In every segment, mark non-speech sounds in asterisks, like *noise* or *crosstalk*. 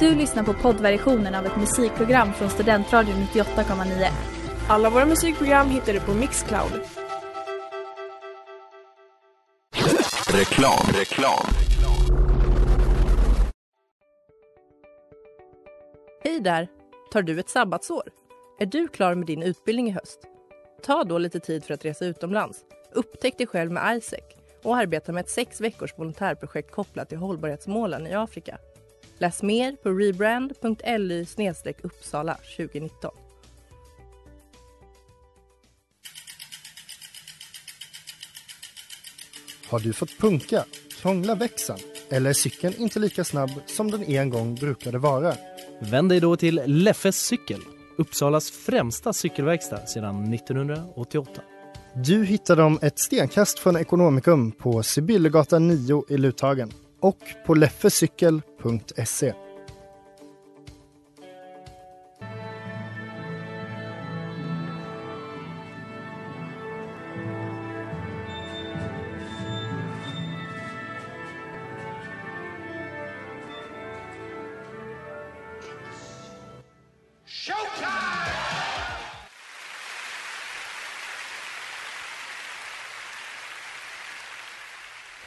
Du lyssnar på poddversionen av ett musikprogram från Studentradion 98,9. Alla våra musikprogram hittar du på Mixcloud. Reklam, reklam. Hej där! Tar du ett sabbatsår? Är du klar med din utbildning i höst? Ta då lite tid för att resa utomlands. Upptäck dig själv med Isaac och arbeta med ett sex veckors volontärprojekt kopplat till hållbarhetsmålen i Afrika. Läs mer på rebrand.ly uppsala 2019. Har du fått punka, krångla växeln eller är cykeln inte lika snabb som den en gång brukade vara? Vänd dig då till Leffes cykel, Uppsalas främsta cykelverkstad sedan 1988. Du hittar dem ett stenkast från Ekonomikum på Sibyllegatan 9 i Luthagen och på leffecykel.se.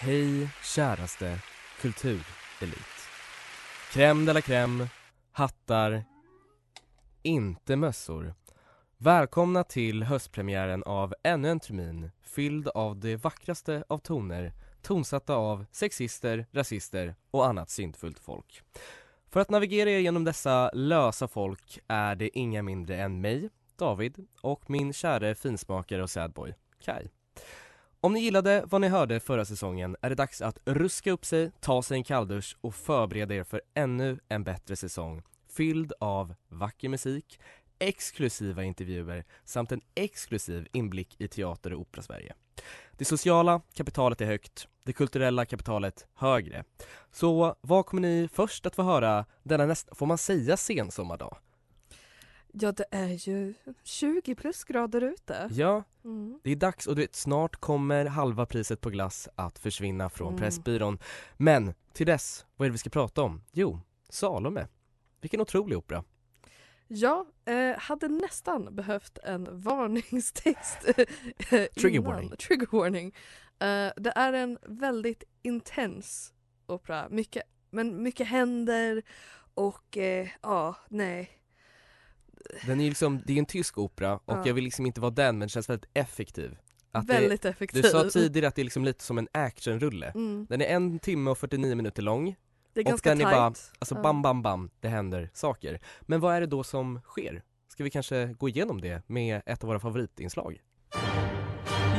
Hej käraste kulturelit. Crème de la crème, hattar, inte mössor. Välkomna till höstpremiären av ännu en termin fylld av det vackraste av toner tonsatta av sexister, rasister och annat syndfullt folk. För att navigera er genom dessa lösa folk är det inga mindre än mig, David, och min käre finsmakare och sadboy, Kai. Om ni gillade vad ni hörde förra säsongen är det dags att ruska upp sig, ta sig en kalldusch och förbereda er för ännu en bättre säsong fylld av vacker musik, exklusiva intervjuer samt en exklusiv inblick i teater och opera-Sverige. Det sociala kapitalet är högt, det kulturella kapitalet högre. Så vad kommer ni först att få höra denna nästa, får man säga sensommardag? Ja, det är ju 20 plusgrader ute. Ja, Mm. det är dags och du vet, snart kommer halva priset på glass att försvinna från Mm. Pressbyrån. Men till dess, vad är det vi ska prata om? Jo, Salome. Vilken otrolig opera. Ja, eh, hade nästan behövt en *laughs* varningstext. eh, Trigger warning. Trigger warning. Eh, det är en väldigt intens opera. Mycket, men mycket händer och eh, ja, nej. Den är ju liksom, det är en tysk opera och Ja. jag vill liksom inte vara den men det känns väldigt effektiv. Att väldigt det, effektiv. du sa tidigare att det är liksom lite som en actionrulle. Mm. Den är en timme och 49 minuter lång. Det är och ganska den är tight. bara- Alltså Ja. bam, bam, bam, det händer saker. Men vad är det då som sker? Ska vi kanske gå igenom det med ett av våra favoritinslag?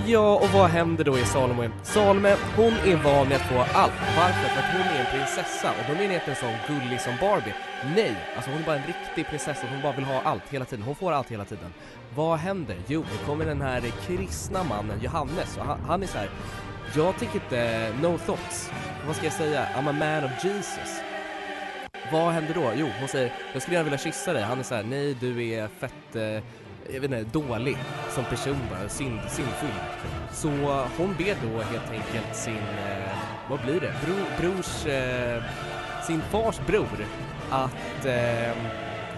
Ja, och vad händer då i Salome? Salome, hon är van vid att få allt. Varför? För att hon är en prinsessa och då menar jag inte en sån gullig som Barbie. Nej, alltså hon är bara en riktig prinsessa. Hon bara vill ha allt hela tiden. Hon får allt hela tiden. Vad händer? Jo, då kommer den här kristna mannen Johannes och han, han är så här. Jag tänker inte no thoughts. Vad ska jag säga? I'm a man of Jesus. Vad händer då? Jo, hon säger jag skulle gärna vilja kyssa dig. Han är så här, nej du är fett, eh, jag vet inte, dålig som person bara, synd, syndfull. Så hon ber då helt enkelt sin, eh, vad blir det, Bro, brors, eh, sin fars bror att eh,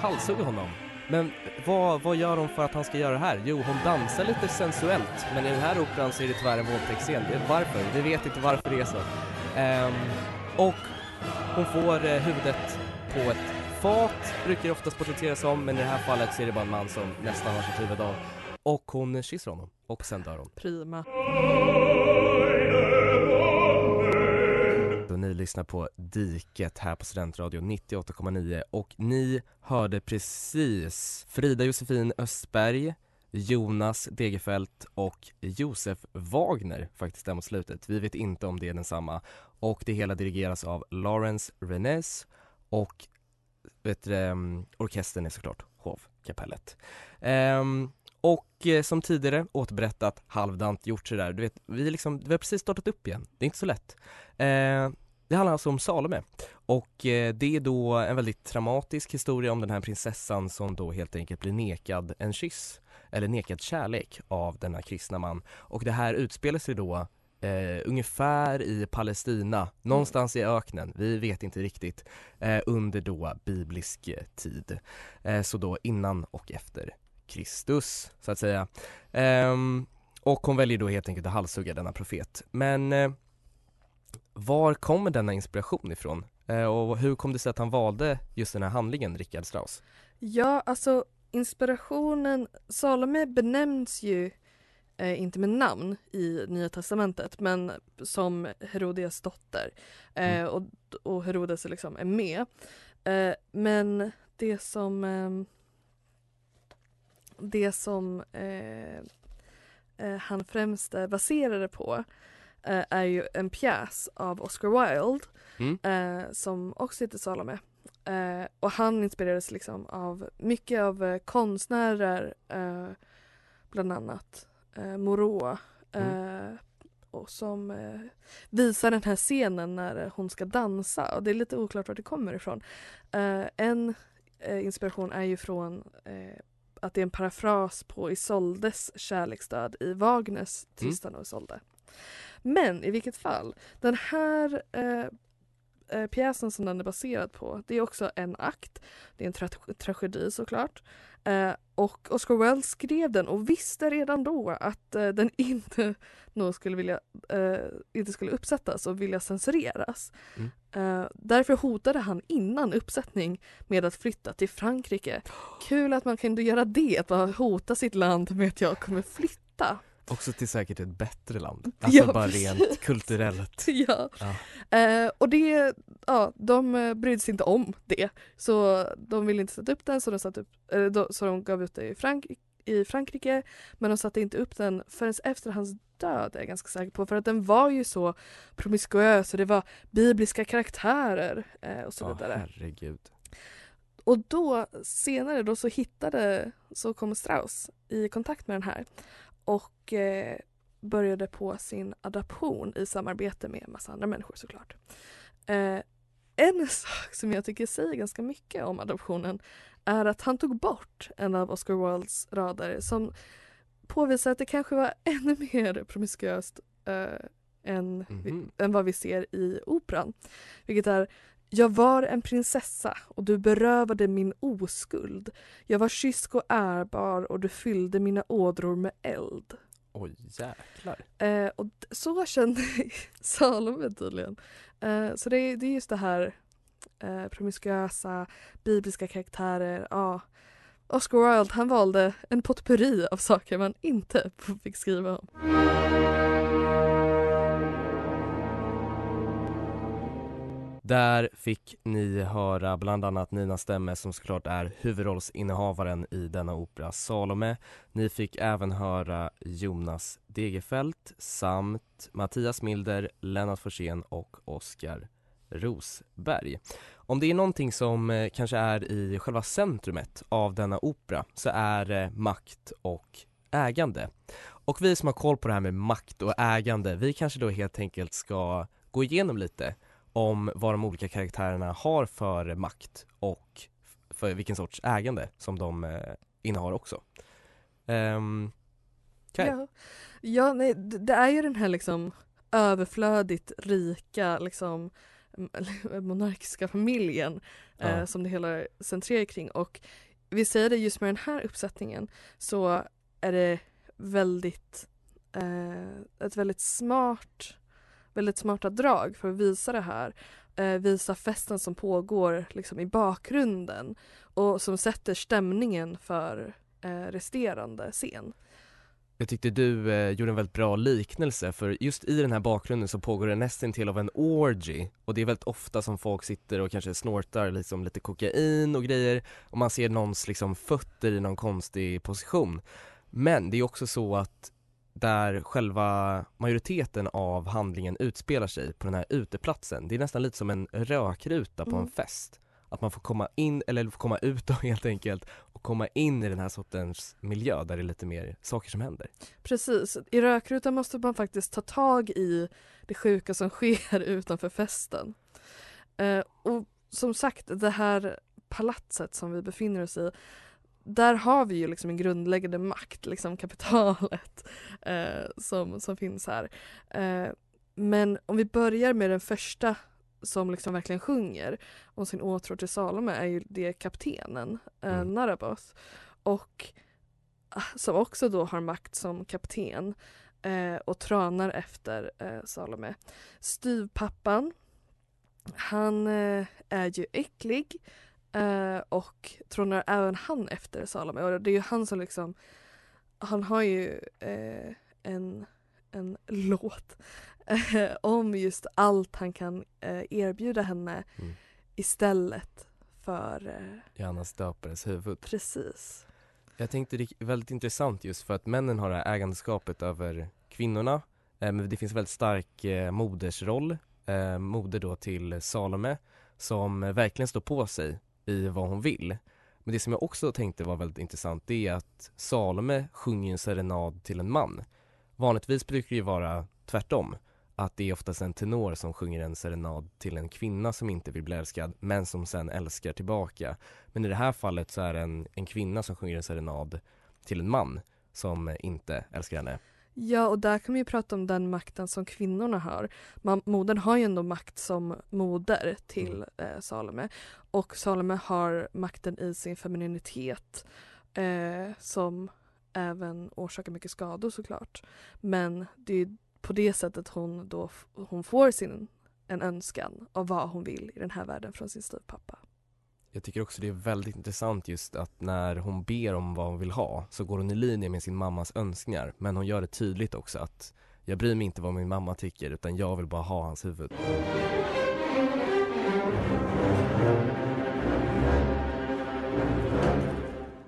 halshugga honom. Men vad, vad gör hon för att han ska göra det här? Jo, hon dansar lite sensuellt, men i den här operan så är det tyvärr en våldtäktsscen. Varför? Vi vet inte varför det är så. Eh, och hon får eh, huvudet på ett fat, brukar det oftast porträtteras som, men i det här fallet så är det bara en man som nästan har sitt huvud av. Och hon kysser honom, och sen dör hon. Prima. Så ni lyssnar på Diket här på Studentradion 98,9 och ni hörde precis Frida Josefin Östberg, Jonas Degerfelt och Josef Wagner faktiskt där mot slutet. Vi vet inte om det är densamma och det hela dirigeras av Lawrence Renes och vet du, mm, orkestern är såklart hovkapellet. Um, och eh, som tidigare återberättat, halvdant gjort sådär, du vet, vi, liksom, vi har precis startat upp igen, det är inte så lätt. Eh, det handlar alltså om Salome och eh, det är då en väldigt traumatisk historia om den här prinsessan som då helt enkelt blir nekad en kyss eller nekad kärlek av denna kristna man och det här utspelar sig då eh, ungefär i Palestina, någonstans i öknen, vi vet inte riktigt, eh, under då biblisk eh, tid. Eh, så då innan och efter Kristus, så att säga. Ehm, och hon väljer då helt enkelt att halshugga denna profet. Men eh, var kommer denna inspiration ifrån? Eh, och hur kom det sig att han valde just den här handlingen, Richard Strauss? Ja, alltså inspirationen, Salome benämns ju eh, inte med namn i Nya Testamentet men som Herodias dotter eh, Mm. och, och Herodes liksom är med. Eh, men det som ehm, det som eh, eh, han främst baserade på eh, är ju en pjäs av Oscar Wilde Mm. som också heter Salome. Eh, och han inspirerades liksom av mycket av eh, konstnärer, eh, bland annat eh, Moreau, eh, och som eh, visar den här scenen när hon ska dansa och det är lite oklart var det kommer ifrån. Eh, en eh, inspiration är ju från eh, att det är en parafras på Isoldes kärleksdöd i Wagners Tristan och Isolde. Men i vilket fall, den här eh, eh, pjäsen som den är baserad på, det är också en akt. Det är en tra- tragedi såklart. Eh, och Oscar Wilde skrev den och visste redan då att eh, den *laughs* inte nog skulle vilja, eh, inte skulle uppsättas och vilja censureras. Mm. Därför hotade han innan uppsättning med att flytta till Frankrike. *gasps* Kul att man kunde göra det, att man hota sitt land med att jag kommer flytta. Också till säkert ett bättre land, *laughs* alltså Ja, bara precis. rent kulturellt. *laughs* ja. Ja. Eh, och det, ja, de eh, brydde sig inte om det. Så de ville inte sätta upp den så de, satte upp, eh, då, så de gav ut det i, Frank i Frankrike. Men de satte inte upp den förrän efter hans död är jag ganska säker på. För att den var ju så promiskuös och det var bibliska karaktärer eh, och så Ja, vidare. herregud. Och då senare då så hittade, så kom Strauss i kontakt med den här och eh, började på sin adaption i samarbete med en massa andra människor såklart. Eh, en *laughs* sak som jag tycker säger ganska mycket om adaptionen är att han tog bort en av Oscar Wildes rader som påvisar att det kanske var *laughs* ännu mer promiskuöst eh, än, vi, Mhm. än vad vi ser i operan. Vilket är jag var en prinsessa och du berövade min oskuld. Jag var kysk och ärbar och du fyllde mina ådror med eld. Oj, jäklar. Eh, och så kände *laughs* Salome tydligen. Eh, så det, är- det är just det här eh, promiskuösa, bibliska karaktärer. Ja. Oscar Wilde han valde en potpurri av saker man inte *laughs* fick skriva om. Där fick ni höra bland annat Nina Stemme som såklart är huvudrollsinnehavaren i denna opera Salome. Ni fick även höra Jonas Degerfelt samt Mattias Milder, Lennart Forsén och Oskar Rosberg. Om det är någonting som eh, kanske är i själva centrumet av denna opera så är det makt och ägande. Och vi som har koll på det här med makt och ägande, vi kanske då helt enkelt ska gå igenom lite om vad de olika karaktärerna har för makt och för vilken sorts ägande som de eh, innehar också. Um, Ja, ja nej, det är ju den här liksom överflödigt rika liksom *laughs* monarkiska familjen Ja. eh, som det hela centrerar kring och vi säger det just med den här uppsättningen så är det väldigt eh, ett väldigt smart väldigt smarta drag för att visa det här eh, visa festen som pågår liksom i bakgrunden och som sätter stämningen för eh, resterande scen. Jag tyckte du eh, gjorde en väldigt bra liknelse för just i den här bakgrunden så pågår det nästan till av en orgy och det är väldigt ofta som folk sitter och kanske snortar liksom lite kokain och grejer och man ser någons liksom fötter i någon konstig position. Men det är också så att där själva majoriteten av handlingen utspelar sig på den här uteplatsen, det är nästan lite som en rökruta på en Mm. fest. Att man får komma in, eller får komma ut då *laughs* helt enkelt och komma in i den här sortens miljö där det är lite mer saker som händer. Precis, i rökrutan måste man faktiskt ta tag i det sjuka som *laughs* sker utanför festen. Eh, och som sagt, det här palatset som vi befinner oss i, där har vi ju liksom en grundläggande makt, liksom kapitalet *laughs* eh, som, som finns här. Eh, men om vi börjar med den första som liksom verkligen sjunger om sin åtrå till Salome är ju det kaptenen, eh, Mm. Naraboth. Och ah, som också då har makt som kapten eh, och tränar efter eh, Salome. Styvpappan, han eh, är ju äcklig eh, och trånar även han efter Salome och det är ju han som liksom han har ju eh, en, en *laughs* låt eh, om just allt han kan erbjuda henne Mm. istället för Johannas döpares huvud. precis. Jag tänkte det är väldigt intressant just för att männen har det här ägandeskapet över kvinnorna. Men det finns väldigt stark modersroll, moder då till Salome, som verkligen står på sig i vad hon vill. Men det som jag också tänkte var väldigt intressant det är att Salome sjunger en serenad till en man. Vanligtvis brukar det ju vara tvärtom. Att det är oftast en tenor som sjunger en serenad till en kvinna som inte vill bli älskad men som sen älskar tillbaka. Men i det här fallet så är det en, en kvinna som sjunger en serenad till en man som inte älskar henne. Ja, och där kan vi ju prata om den makten som kvinnorna har. Man, modern har ju ändå makt som moder till eh, Salome. Och Salome har makten i sin femininitet eh, som även orsakar mycket skador såklart. Men det är på det sättet hon då hon får sin en önskan av vad hon vill i den här världen från sin styvpappa. Jag tycker också det är väldigt intressant just att när hon ber om vad hon vill ha så går hon i linje med sin mammas önskningar men hon gör det tydligt också att jag bryr mig inte vad min mamma tycker utan jag vill bara ha hans huvud.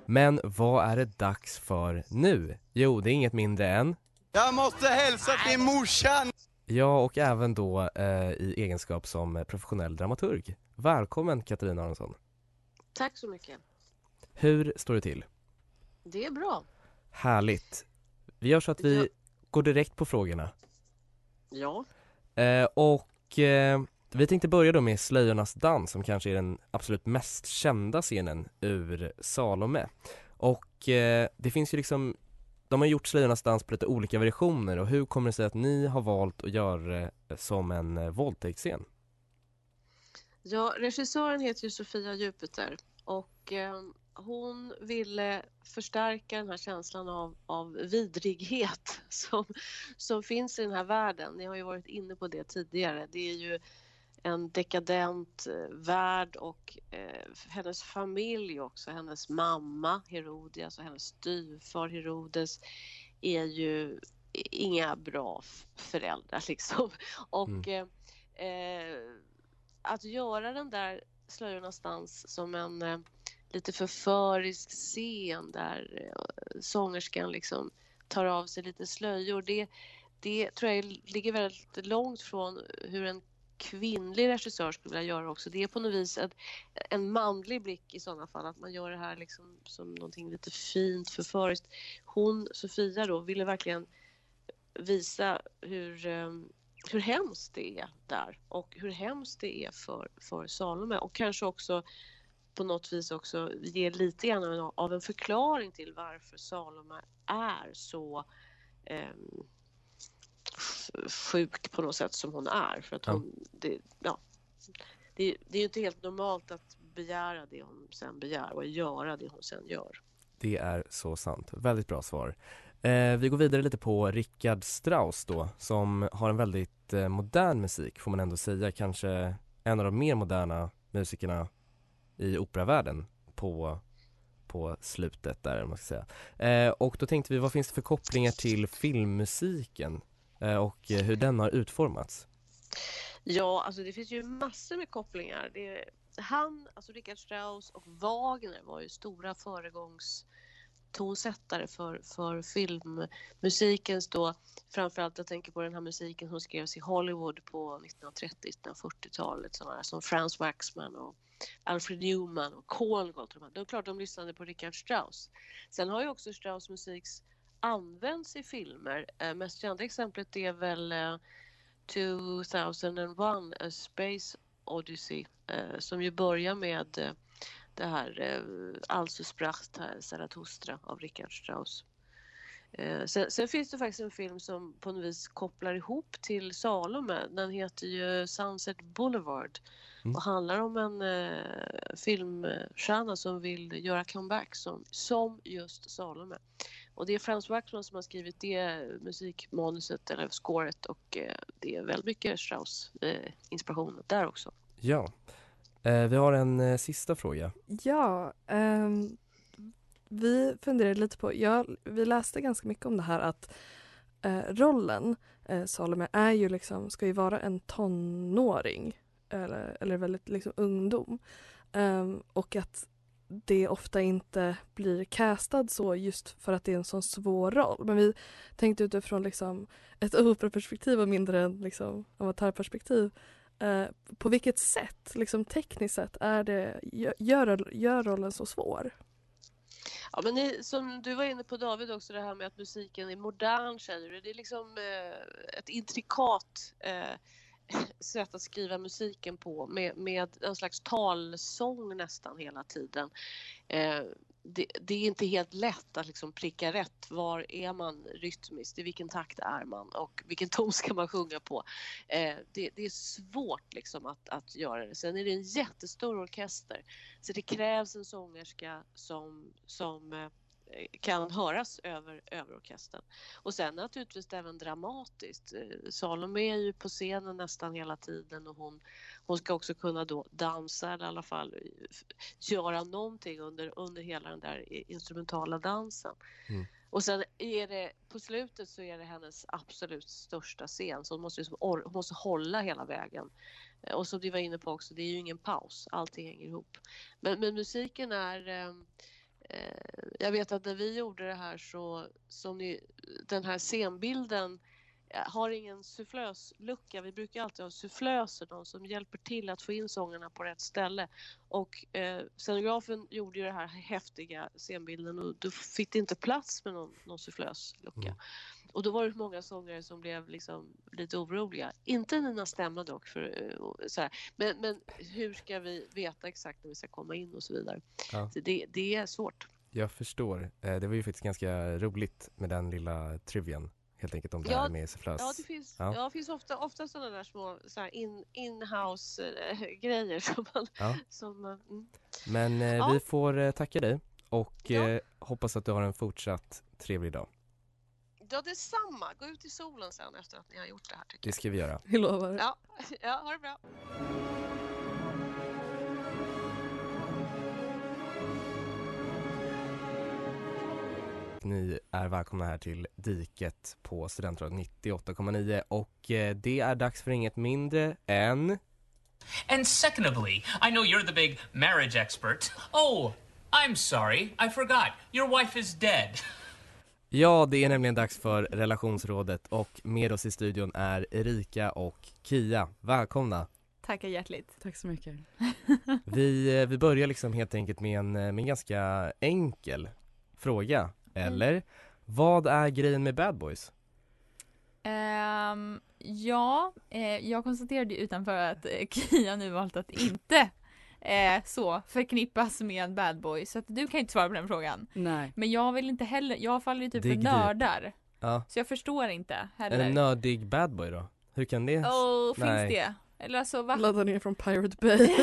Men vad är det dags för nu? Jo, det är inget mindre än Jag måste hälsa till morsan! Ja, och även då eh, i egenskap som professionell dramaturg. Välkommen Katarina Aronsson. Tack så mycket. Hur står det till? Det är bra. Härligt. Vi gör så att vi Ja. går direkt på frågorna. Ja. Eh, och eh, vi tänkte börja då med Slöjornas dans som kanske är den absolut mest kända scenen ur Salome. Och eh, det finns ju liksom, de har gjort Slöjornas dans på lite olika versioner och hur kommer det sig att ni har valt att göra det som en eh, våldtäktsscen? Ja, regissören heter ju Sofia Jupiter och eh, hon ville förstärka den här känslan av, av vidrighet *laughs* som, som finns i den här världen. Ni har ju varit inne på det tidigare. Det är ju en dekadent eh, värld och eh, hennes familj också, hennes mamma Herodias och hennes styvfar Herodes är ju inga bra föräldrar *laughs* liksom. Och eh, eh, att göra den där Slöjornas dans som en eh, lite förförisk scen där eh, sångerskan liksom tar av sig lite slöjor. Det, det tror jag ligger väldigt långt från hur en kvinnlig regissör skulle vilja göra också. Det är på något vis ett, en manlig blick i sådana fall, att man gör det här liksom som någonting lite fint, förföriskt. Hon, Sofia då, ville verkligen visa hur, eh, hur hemskt det är där och hur hemskt det är för, för Salome och kanske också på något vis också ge lite grann av en- av en förklaring till varför Salome är så f- sjuk på något sätt som hon är. För att Ja. hon, det, ja, det, det är ju inte helt normalt att begära det hon sen begär och göra det hon sen gör. Det är så sant. Väldigt bra svar. Eh, vi går vidare lite på Richard Strauss då, som har en väldigt väldigt eh, modern musik får man ändå säga. Kanske en av de mer moderna musikerna i operavärlden på, på slutet där, om man ska säga. Eh, och då tänkte vi, vad finns det för kopplingar till filmmusiken eh, och eh, hur den har utformats? Ja, alltså det finns ju massor med kopplingar. Det, han, alltså Richard Strauss och Wagner var ju stora föregångs tonsättare för, för filmmusikens då, framförallt jag tänker på den här musiken som skrevs i Hollywood på 1930-1940-talet, som Franz Waxman och Alfred Newman och Kolgott. De. Det är klart de lyssnade på Richard Strauss. Sen har ju också Strauss musik använts i filmer. Eh, mest kända exemplet är väl eh, 2001 A Space Odyssey eh, som ju börjar med eh, det här eh, Also sprach Zarathustra av Richard Strauss. Eh, sen, sen, finns det faktiskt en film som på något vis kopplar ihop till Salome. Den heter ju Sunset Boulevard Mm. och handlar om en eh, filmstjärna som vill göra comeback som, som just Salome. Och det är Frans Waxman som har skrivit det musikmanuset eller scoret och eh, det är väldigt mycket Strauss eh, där också. Ja. Eh, vi har en eh, sista fråga. Ja, ehm, vi funderade lite på, ja, vi läste ganska mycket om det här att eh, rollen eh, Salome är ju liksom, ska ju vara en tonåring eller, eller väldigt liksom ungdom. Ehm, och att det ofta inte blir castad så just för att det är en sån svår roll. Men vi tänkte utifrån liksom ett *laughs* operaperspektiv och mindre än liksom amatörperspektiv. Eh, på vilket sätt, liksom tekniskt sett, är det, gör, gör rollen så svår? Ja, men det, som du var inne på David också, det här med att musiken är modern säger du. Det är liksom eh, ett intrikat eh, *laughs* sätt att skriva musiken på med, med en slags talsång nästan hela tiden. Eh, det, det, är inte helt lätt att liksom pricka rätt. Var är man rytmiskt? I vilken takt är man? Och vilken ton ska man sjunga på? Eh, det, det, är svårt liksom att, att göra det. Sen är det en jättestor orkester. Så det krävs en sångerska som, som eh, kan höras över, över orkestern. Och sen naturligtvis även dramatiskt. Eh, Salome är ju på scenen nästan hela tiden och hon, hon ska också kunna då dansa eller i alla fall göra någonting under, under hela den där instrumentala dansen. Mm. Och sen är det på slutet så är det hennes absolut största scen så hon måste, liksom, hon måste hålla hela vägen. Eh, och som du var inne på också, det är ju ingen paus, allting hänger ihop. Men, men musiken är eh, jag vet att när vi gjorde det här så, som ni, den här scenbilden har ingen sufflöslucka. Vi brukar alltid ha sufflöser, de som hjälper till att få in sångerna på rätt ställe. Och eh, scenografen gjorde ju den här häftiga scenbilden och då fick det inte plats med någon, någon sufflöslucka. Mm. Och då var det många sångare som blev liksom lite oroliga. Inte Nina Stämma dock, för, så här. Men, men hur ska vi veta exakt när vi ska komma in och så vidare. Ja. Så det, det är svårt. Jag förstår. Det var ju faktiskt ganska roligt med den lilla trivian helt enkelt om det ja, här med sufflös. Ja, det finns, ja. ja det finns ofta, ofta sådana där små så här in, in-house äh, grejer som man... Ja. Som, mm. Men eh, ja. vi får eh, tacka dig och eh, hoppas att du har en fortsatt trevlig dag. Ja, detsamma. Gå ut i solen sen efter att ni har gjort det här. Det ska vi göra. Vi lovar. Ja, *laughs* ja ha det bra. Ni är välkomna här till Diket på Studentradion 98,9 och eh, det är dags för inget mindre än... And secondly, I know you're the big marriage expert. Oh, I'm sorry, I forgot. Your wife is dead. Ja, det är nämligen dags för relationsrådet och med oss i studion är Erika och Kia. Välkomna! Tackar hjärtligt. Tack så mycket. vi, eh, vi börjar liksom helt enkelt med en, med en ganska enkel fråga. Eller? Mm. Vad är grejen med Bad Boys? Um, ja, eh, jag konstaterade utanför att eh, *laughs* Kia nu valt att inte eh, så förknippas med Bad Boys. Så att du kan inte svara på den frågan. Nej. Men jag vill inte heller, jag faller ju typ för nördar. Ja. Så jag förstår inte heller. En nördig Bad Boy då? Hur kan det? Oh, finns det? Eller alltså va? Ladda ner från Pirate Bay. *laughs*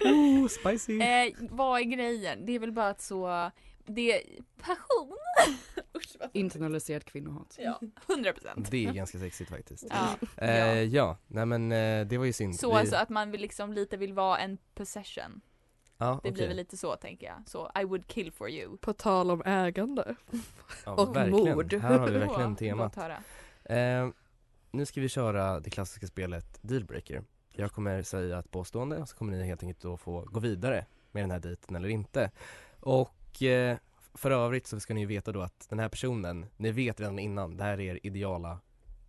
*laughs* oh, spicy! Eh, vad är grejen? Det är väl bara att så det är passion. *laughs* Usch, Internaliserat kvinnohat. Ja, 100 procent. Det är ganska sexigt faktiskt. Ja, eh, ja. ja. nej men eh, det var ju synd. Så Vi... alltså att man vill liksom lite vill vara en possession. Ja, det okay. blir väl lite så tänker jag. Så I would kill for you. På tal om ägande. Ja, och verkligen. mord. Här har vi verkligen *laughs* temat. Eh, nu ska vi köra det klassiska spelet Dealbreaker. Jag kommer säga ett påstående och så kommer ni helt enkelt då få gå vidare med den här dejten eller inte. Och eh, för övrigt så ska ni veta då att den här personen, ni vet redan innan, det här är er ideala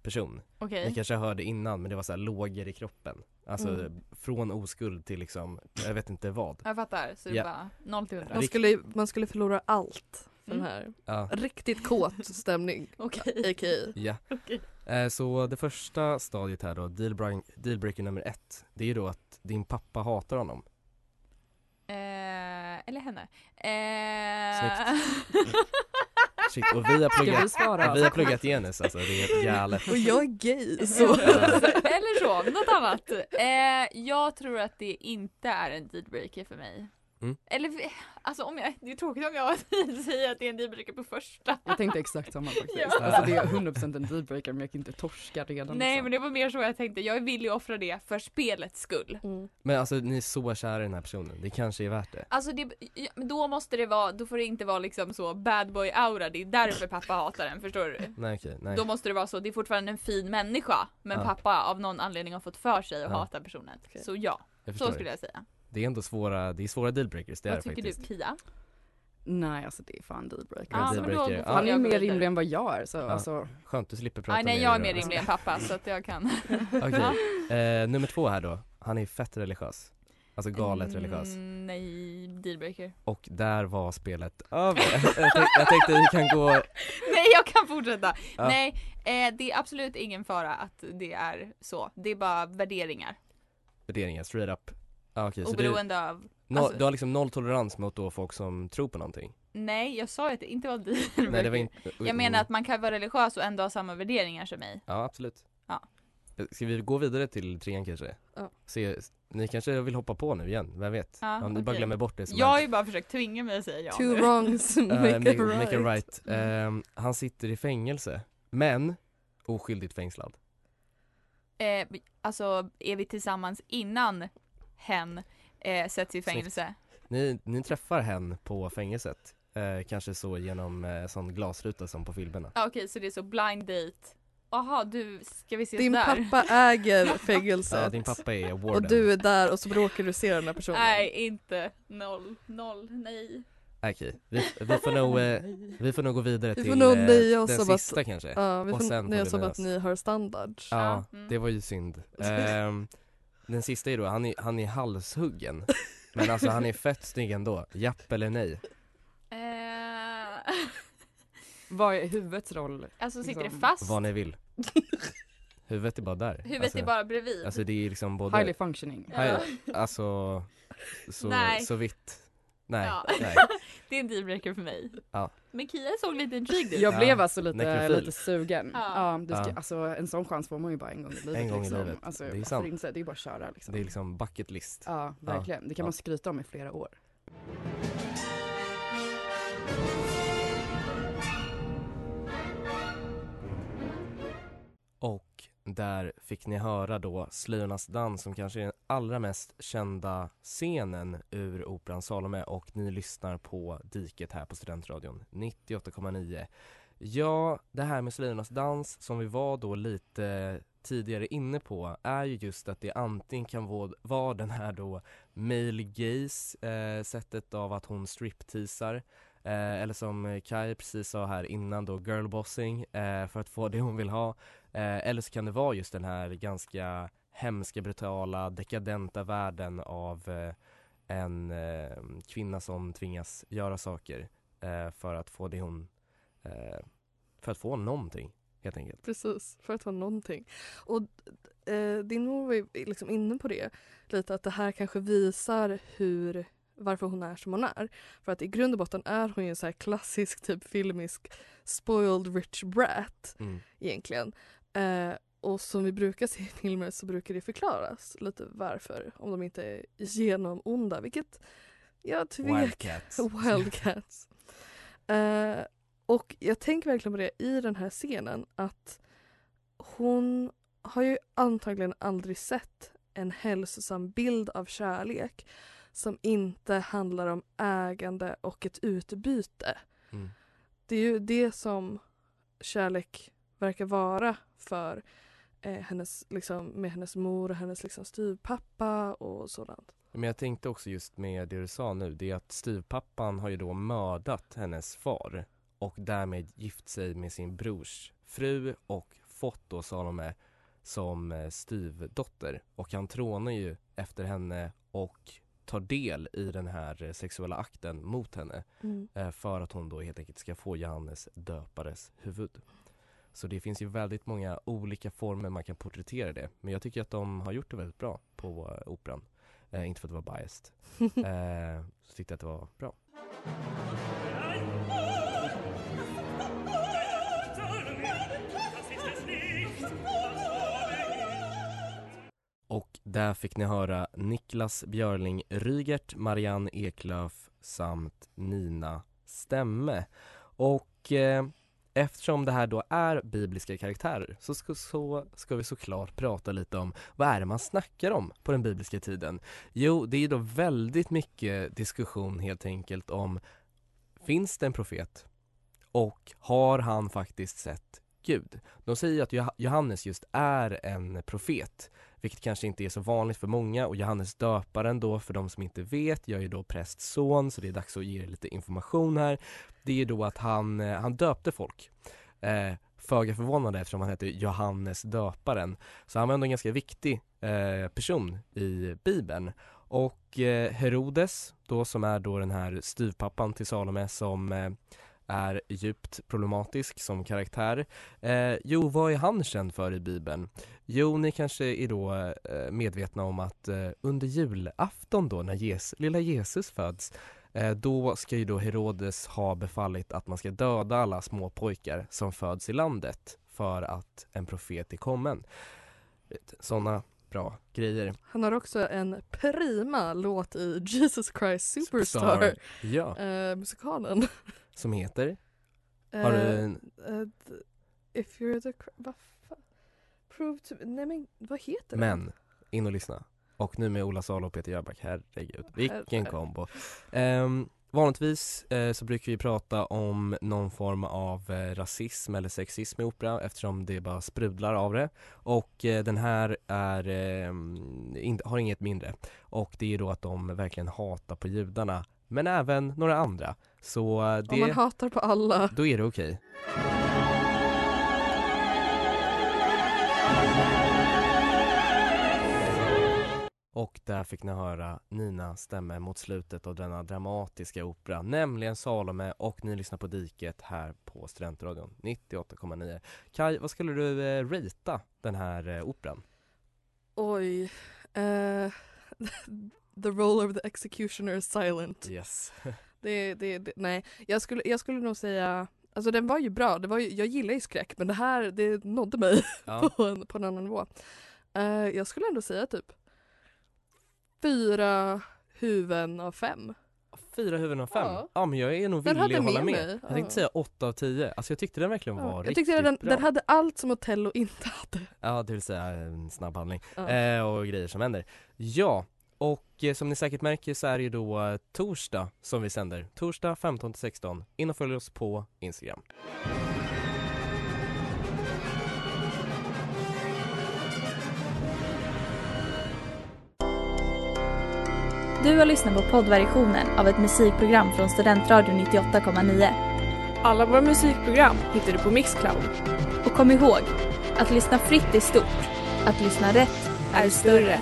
person. Okay. Ni kanske hörde innan men det var så här lågor i kroppen. Alltså mm. från oskuld till liksom, jag vet inte vad. Jag fattar, så det ja. bara 0 till 100. Man skulle, man skulle förlora allt för mm. den här. Ja. Riktigt kåt *laughs* stämning. Okej. Okay. Ja. *laughs* Okay. Eh, så det första stadiet här då, dealbreaker, dealbreaker nummer ett, det är ju då att din pappa hatar honom. Eller henne. Eh... Shit, och vi har pluggat, svara? vi har pluggat genus alltså, det är helt galet. Och jag är gay så. Eller så, något annat. Eh, jag tror att det inte är en dealbreaker för mig. Mm. Eller alltså om jag, det är tråkigt om jag *laughs* säger att det är en dealbreaker på första. Jag tänkte exakt samma faktiskt. Ja. Alltså det är 100% en dealbreaker men jag kan inte torska redan. Nej liksom. men det var mer så jag tänkte, jag är villig att offra det för spelets skull. Mm. Men alltså ni är så kära i den här personen, det kanske är värt det. Alltså det, då måste det vara, då får det inte vara liksom så bad boy aura, det är därför pappa hatar den, förstår du? Nej okej, nej. Då måste det vara så, det är fortfarande en fin människa men Ja. pappa av någon anledning har fått för sig att Ja. hata personen. Så ja, så skulle det. jag säga. Det är ändå svåra, det är svåra dealbreakers, det är Vad det tycker faktiskt. du Kia? Nej alltså det är fan dealbreaker. Ja, men men då- får Han är mer rimlig än vad jag är så Ja. alltså. Skönt, du slipper prata Nej, nej jag är mer rimlig än pappa så att jag kan. *laughs* Okej, eh, nummer två här då, han är fett religiös. Alltså galet religiös. Mm, nej, dealbreaker. Och där var spelet över. *laughs* jag, tänkte, jag tänkte vi kan gå, *laughs* Nej jag kan fortsätta! Ja. Nej, eh, det är absolut ingen fara att det är så. Det är bara värderingar. värderingar straight up. Ah, du, Oberoende av no, alltså- du har liksom noll tolerans mot då folk som tror på någonting? Nej, jag sa ju att det inte var. Nej det var inte Jag menar att man kan vara religiös och ändå ha samma värderingar som mig. Ja absolut Ja. Ska vi gå vidare till trean kanske? Ja. Se, ni kanske vill hoppa på nu igen, vem vet? Ja, Om ni bara okej. glömmer bort det som Jag har ju bara försökt tvinga mig att säga ja Two nu. wrongs *laughs* Eh, make a make, right. make a right. Ehm, han sitter i fängelse, men oskyldigt fängslad. Eh, alltså, är vi tillsammans innan hen eh, sätts i fängelse? Ni, ni träffar hen på fängelset, eh, kanske så genom eh, sån glasruta som på filmerna. Ja, Okej, så det är så blind date. Jaha, du, ska vi ses Din där? pappa äger *laughs* fängelset. Ja, din pappa är warden. och du är där och så råkar du se den här personen. Nej, inte. Noll. Noll. Nej. Okej, vi, vi, får nog, eh, vi får nog gå vidare Vi till får nog eh, den att- sista kanske. Ja, vi Och får sen får nöja oss nöja att ni har standard. Ja, Mm. det var ju synd. *laughs* Ehm, den sista är då, han är, han är halshuggen. Men alltså han är fett snygg ändå, japp eller nej? Eh, Vad är huvudets roll? alltså sitter det Liksom, fast? Vad ni vill. Huvudet är bara där. Huvudet alltså, är bara bredvid? Alltså det är liksom både, Highly functioning. Ja. Hi- alltså så, Nej. så vitt. Nej, Ja. nej. *laughs* det är en dealbreaker för mig. Ja. Men Kia såg lite intrigued ut. Jag Ja, blev alltså lite, nekrofil. lite sugen. Ja. Ja. du ska, Ja. Alltså en sån chans får man ju bara en gång i livet. En gång i liksom. livet. Alltså, Det är varför sant. Inte, det är bara att köra liksom. Det är liksom bucket list. Ja, verkligen. Det kan Ja. man skryta om i flera år. Där fick ni höra då Slöjornas dans som kanske är den allra mest kända scenen ur operan Salome och ni lyssnar på Diket här på Studentradion 98,9. Ja, det här med Slöjornas dans som vi var då lite tidigare inne på är ju just att det antingen kan vara, den här då male gaze eh, sättet av att hon stripteasar eh, eller som Kai precis sa här innan då girlbossing eh, för att få det hon vill ha Eh, eller så kan det vara just den här ganska hemska, brutala, dekadenta världen av eh, en eh, kvinna som tvingas göra saker eh, för att få det hon, eh, för att få någonting helt enkelt. Precis, för att ha någonting. Och eh, din mor var ju liksom inne på det lite att det här kanske visar hur varför hon är som hon är. För att i grund och botten är hon ju en så här klassisk typ filmisk spoiled rich brat Mm. egentligen. Eh, och som vi brukar se i filmer så brukar det förklaras lite varför om de inte är genom onda vilket jag tvekar Wildcats. *laughs* Wildcats. Eh, och jag tänker verkligen på det i den här scenen att hon har ju antagligen aldrig sett en hälsosam bild av kärlek som inte handlar om ägande och ett utbyte. Mm. Det är ju det som kärlek verkar vara för eh, hennes, liksom, med hennes mor och hennes liksom, styvpappa och sådant. Men jag tänkte också just med det du sa nu, det är att styvpappan har ju då mördat hennes far och därmed gift sig med sin brors fru och fått då Salome som eh, styvdotter och han trånar ju efter henne och tar del i den här eh, sexuella akten mot henne eh, för att hon då helt enkelt ska få Johannes döpares huvud. Så det finns ju väldigt många olika former man kan porträttera det men jag tycker att de har gjort det väldigt bra på eh, operan. eh, inte för att det var biased. *laughs* eh, så tyckte jag att det var bra. Där fick ni höra Niklas Björling Rygert, Marianne Eklöf samt Nina Stämme. Och eh, eftersom det här då är bibliska karaktärer så ska, så ska vi såklart prata lite om vad är det man snackar om på den bibliska tiden? Jo, det är då väldigt mycket diskussion helt enkelt om finns det en profet och har han faktiskt sett Gud? De säger att Johannes just är en profet vilket kanske inte är så vanligt för många och Johannes döparen då för de som inte vet, jag är då prästson så det är dags att ge er lite information här. Det är då att han, eh, han döpte folk. Eh, Föga förvånande eftersom han heter Johannes döparen. Så han var ändå en ganska viktig eh, person i Bibeln. Och eh, Herodes, då som är då den här styvpappan till Salome som eh, är djupt problematisk som karaktär. Eh, jo, vad är han känd för i Bibeln? Jo, ni kanske är då eh, medvetna om att eh, under julafton då när Jes- lilla Jesus föds eh, då ska ju då Herodes ha befallit att man ska döda alla små pojkar som föds i landet för att en profet är kommen. Sådana bra grejer. Han har också en prima låt i Jesus Christ Superstar, Superstar. Ja, eh, musikalen. *laughs* som heter? Har du Eh, en- d- if you're the... Vad fan? Prove to... Nej men vad heter den? Men, in och lyssna. Och nu med Ola Salo och Peter Jöback, herregud, vilken kombo. Um, vanligtvis eh, så brukar vi prata om någon form av eh, rasism eller sexism i opera eftersom det bara sprudlar av det. Och eh, den här är, ehm, in, har inget mindre. Och det är då att de verkligen hatar på judarna, men även några andra. Så eh, Om man det, hatar på alla. då är det okej. Och där fick ni höra Nina stämme mot slutet av denna dramatiska opera, nämligen Salome och ni lyssnar på Diket här på Studentradion 98,9. Kai, vad skulle du eh, rita den här eh, operan? Oj. Eh, *laughs* the role of the executioner is silent. Yes. *laughs* Det, det, det, nej, jag skulle, jag skulle nog säga Alltså den var ju bra, det var ju, jag gillar ju skräck men det här det nådde mig Ja. *laughs* på, en, på en annan nivå. Eh, jag skulle ändå säga typ fyra huvuden av fem. Fyra huvuden av fem? Ja. Ja. men jag är nog villig att hålla med med. Jag tänkte säga åtta av tio. Alltså jag tyckte den verkligen var Ja, jag riktigt tyckte den, bra. den hade allt som Otello inte hade. Ja, det vill säga en snabb handling Ja. eh, och grejer som händer. Ja, och eh, som ni säkert märker så är det ju då eh, torsdag som vi sänder. Torsdag 15-16. In och följ oss på Instagram. Du har lyssnat på poddversionen av ett musikprogram från Studentradion 98,9. Alla våra musikprogram hittar du på Mixcloud. Och kom ihåg, att lyssna fritt är stort. Att lyssna rätt är större.